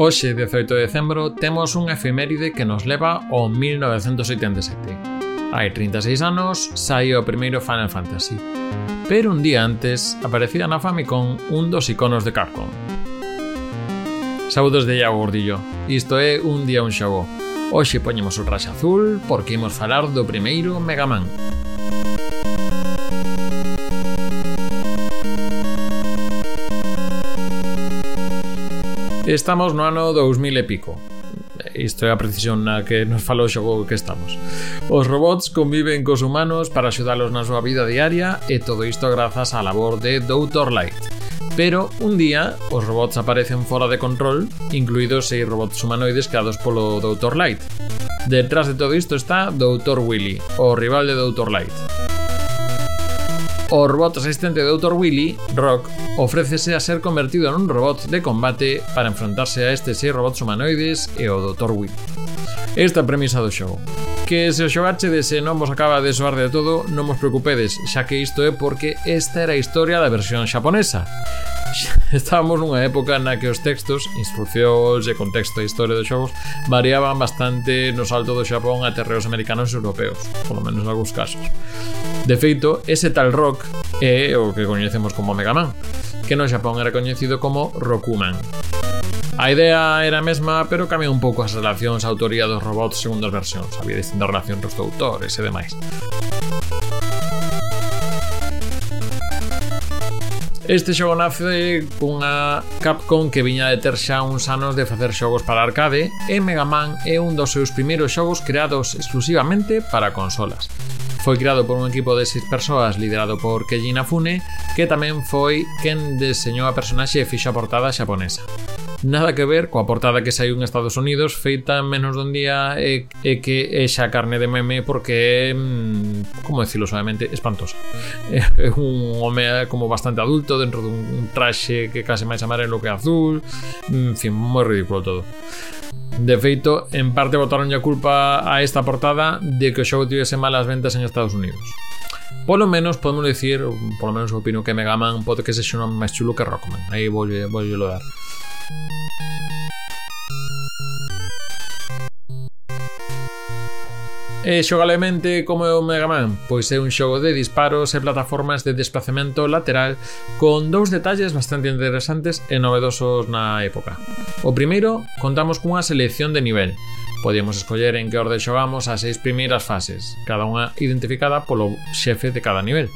Hoxe, 18 de decembro, temos unha efeméride que nos leva ao 1987. Hai 36 anos, saíu o primeiro Final Fantasy. Pero un día antes, aparecía na Famicom un dos iconos de Capcom. Saudos de Iago Gordillo. Isto é Un Día Un Xogo. Hoxe poñemos o raxa azul porque imos falar do primeiro Mega Man. Estamos no ano 2000 e pico. Isto é a precisión na que nos falou o xogo que estamos. Os robots conviven cos humanos para axudalos na súa vida diaria e todo isto grazas á labor de Dr. Light. Pero un día os robots aparecen fora de control, incluídos seis robots humanoides creados polo Dr. Light. Detrás de todo isto está Dr. Willy, o rival de Dr. Light. O robot asistente de Dr. Willy, Rock, ofrécese a ser convertido nun robot de combate para enfrontarse a estes seis robots humanoides e o Dr. Willy. Esta premisa do xogo. Que se o xogachedes se non vos acaba de soar de todo, non vos preocupedes, xa que isto é porque esta era a historia da versión xaponesa. Estábamos nunha época na que os textos, instruccións e contexto e historia dos xogos variaban bastante no salto do Xapón a terreos americanos e europeos, polo menos en algúns casos. De feito, ese tal Rock é o que coñecemos como Mega Man, que no Xapón era coñecido como Rokuman. A idea era a mesma, pero cambiou un pouco as relacións a autoría dos robots segundo as versións. Había distintas relacións dos autores e demais. Este xogo nace cunha Capcom que viña de ter xa uns anos de facer xogos para arcade e Mega Man é un dos seus primeiros xogos creados exclusivamente para consolas. Foi creado por un equipo de seis persoas liderado por Keiji Inafune, que tamén foi quen deseñou a personaxe e fixo a portada xaponesa. Nada que ver coa portada que saiu en Estados Unidos feita menos dun día e, e que é xa carne de meme porque é, mm, como decirlo suavemente, espantosa. É un home como bastante adulto dentro dun traxe que case máis amarelo que azul, en fin, moi ridículo todo. De feito, en parte botaron a culpa a esta portada de que o xogo tivese malas ventas en Estados Unidos. Polo menos podemos dicir, polo menos opino que Mega Man pode que sexa un máis chulo que Rockman. Aí vou, voulle lo dar. E xogalemente como é o Mega Man? Pois é un xogo de disparos e plataformas de desplazamento lateral con dous detalles bastante interesantes e novedosos na época. O primeiro, contamos cunha selección de nivel. Podíamos escoller en que orde xogamos as seis primeiras fases, cada unha identificada polo xefe de cada nivel.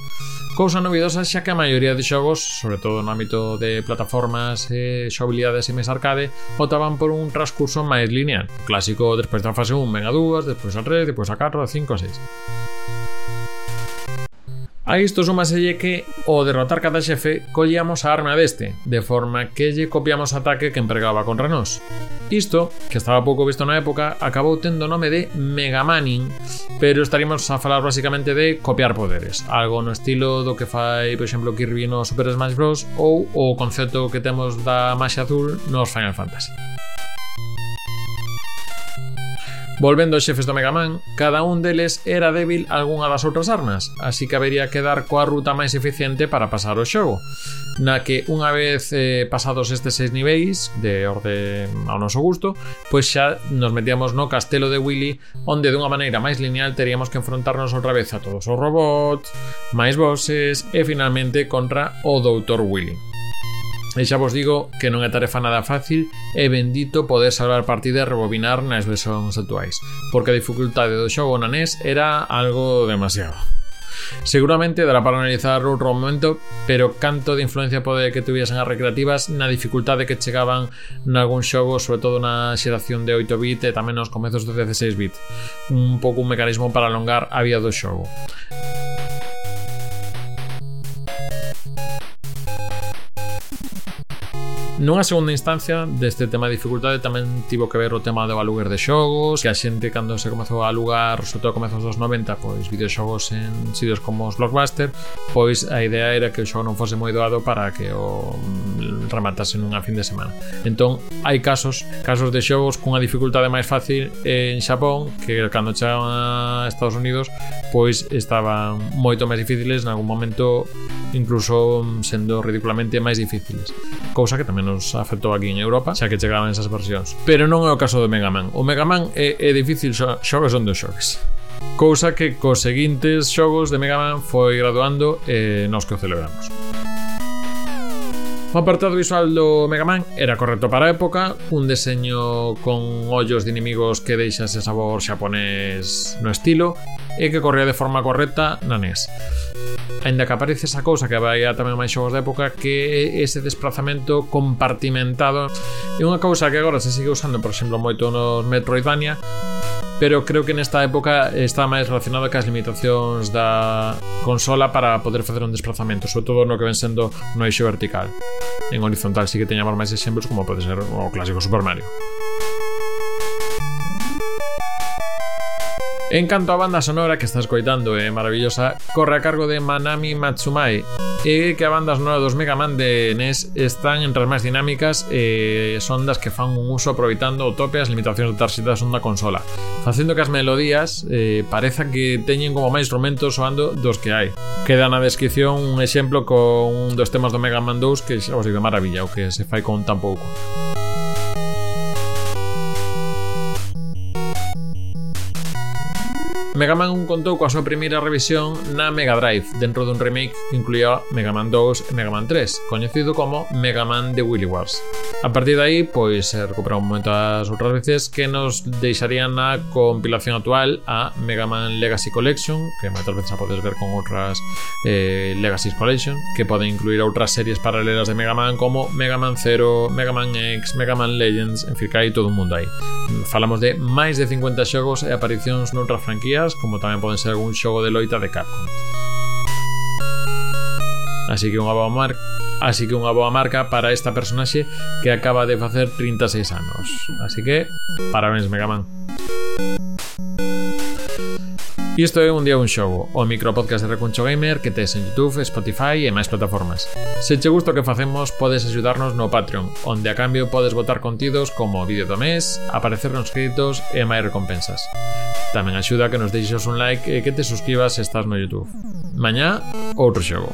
Cousa novidosa xa que a maioría de xogos, sobre todo no ámbito de plataformas e xogabilidades e mes arcade, optaban por un transcurso máis lineal, o clásico despois da fase 1 ven a 2, despois a 3, despois a 4, a 5, a 6. A isto sumaselle que, ao derrotar cada xefe, collíamos a arma deste, de forma que lle copiamos o ataque que empregaba contra nós. Isto, que estaba pouco visto na época, acabou tendo o nome de Megamaning, pero estaríamos a falar basicamente de copiar poderes, algo no estilo do que fai, por exemplo, Kirby no Super Smash Bros. ou o concepto que temos da magia azul nos Final Fantasy. Volvendo aos xefes do Mega Man, cada un deles era débil a algunha das outras armas, así que habería que dar coa ruta máis eficiente para pasar o xogo, na que unha vez eh, pasados estes seis niveis de orde ao noso gusto, pois xa nos metíamos no castelo de Willy, onde dunha maneira máis lineal teríamos que enfrontarnos outra vez a todos os robots, máis bosses e finalmente contra o Dr. Willy. E xa vos digo que non é tarefa nada fácil e bendito poder salvar partidas e rebobinar nas versións actuais, porque a dificultade do xogo na NES era algo demasiado. Seguramente dará para analizar outro momento, pero canto de influencia pode que tuviesen as recreativas na dificultade que chegaban nalgún xogo, sobre todo na xeración de 8-bit e tamén nos comezos do 16-bit. Un pouco un mecanismo para alongar a vía do xogo. Nunha segunda instancia deste tema de dificultade tamén tivo que ver o tema do aluguer de xogos que a xente cando se comezou a alugar sobre todo comezos dos 90 pois videoxogos en sitios como os Blockbuster pois a idea era que o xogo non fose moi doado para que o mm, rematase nunha fin de semana. Entón hai casos casos de xogos cunha dificultade máis fácil en Xapón que cando chegaron a Estados Unidos pois estaban moito máis difíciles en algún momento incluso mm, sendo ridiculamente máis difíciles cousa que tamén nos versións afectou aquí en Europa, xa que chegaban esas versións. Pero non é o caso do Mega Man. O Mega Man é, é difícil, xogos son dos xogs. Cousa que cos seguintes xogos de Mega Man foi graduando e nos que o celebramos. O apartado visual do Mega Man era correcto para a época, un deseño con ollos de inimigos que deixase sabor xaponés no estilo, e que corría de forma correcta na NES. Ainda que aparece esa cousa que vai a tamén máis xogos da época que é ese desplazamento compartimentado é unha cousa que agora se sigue usando, por exemplo, moito nos Metroidvania pero creo que nesta época está máis relacionada cas limitacións da consola para poder facer un desplazamento, sobre todo no que ven sendo no eixo vertical. En horizontal sí que teñamos máis exemplos como pode ser o clásico Super Mario. En canto á banda sonora que estás coitando é maravillosa, corre a cargo de Manami Matsumai, e que a banda sonora dos Mega Man de NES están entre as máis dinámicas e son das que fan un uso aproveitando o tope as limitacións de tarxetas onda consola, facendo que as melodías eh, pareza que teñen como máis instrumentos soando dos que hai. Queda na descripción un exemplo con un dos temas do Mega Man 2 que xa vos digo maravilla o que se fai con tan pouco. Mega Man 1 contou coa súa primeira revisión na Mega Drive dentro dun remake que incluía Mega Man 2 e Mega Man 3, coñecido como Mega Man de Willy Wars. A partir de aí, pois se recuperou un momento as outras veces que nos deixarían na compilación actual a Mega Man Legacy Collection, que moitas veces a podes ver con outras eh, Legacy Collection, que pode incluir outras series paralelas de Mega Man como Mega Man 0, Mega Man X, Mega Man Legends, en fin, que hai todo un mundo aí. Falamos de máis de 50 xogos e aparicións noutras franquías peleas, como tamén poden ser algún xogo de loita de Capcom. Así que unha boa marca Así que unha boa marca para esta personaxe que acaba de facer 36 anos. Así que, parabéns Megaman. Man. Isto é Un Día Un Xogo, o micropodcast de Recuncho Gamer que tes en Youtube, Spotify e máis plataformas. Se che gusta o que facemos, podes axudarnos no Patreon, onde a cambio podes votar contidos como vídeo do mes, aparecer nos créditos e máis recompensas. Tamén axuda que nos deixes un like e que te suscribas se estás no Youtube. Mañá, outro xogo.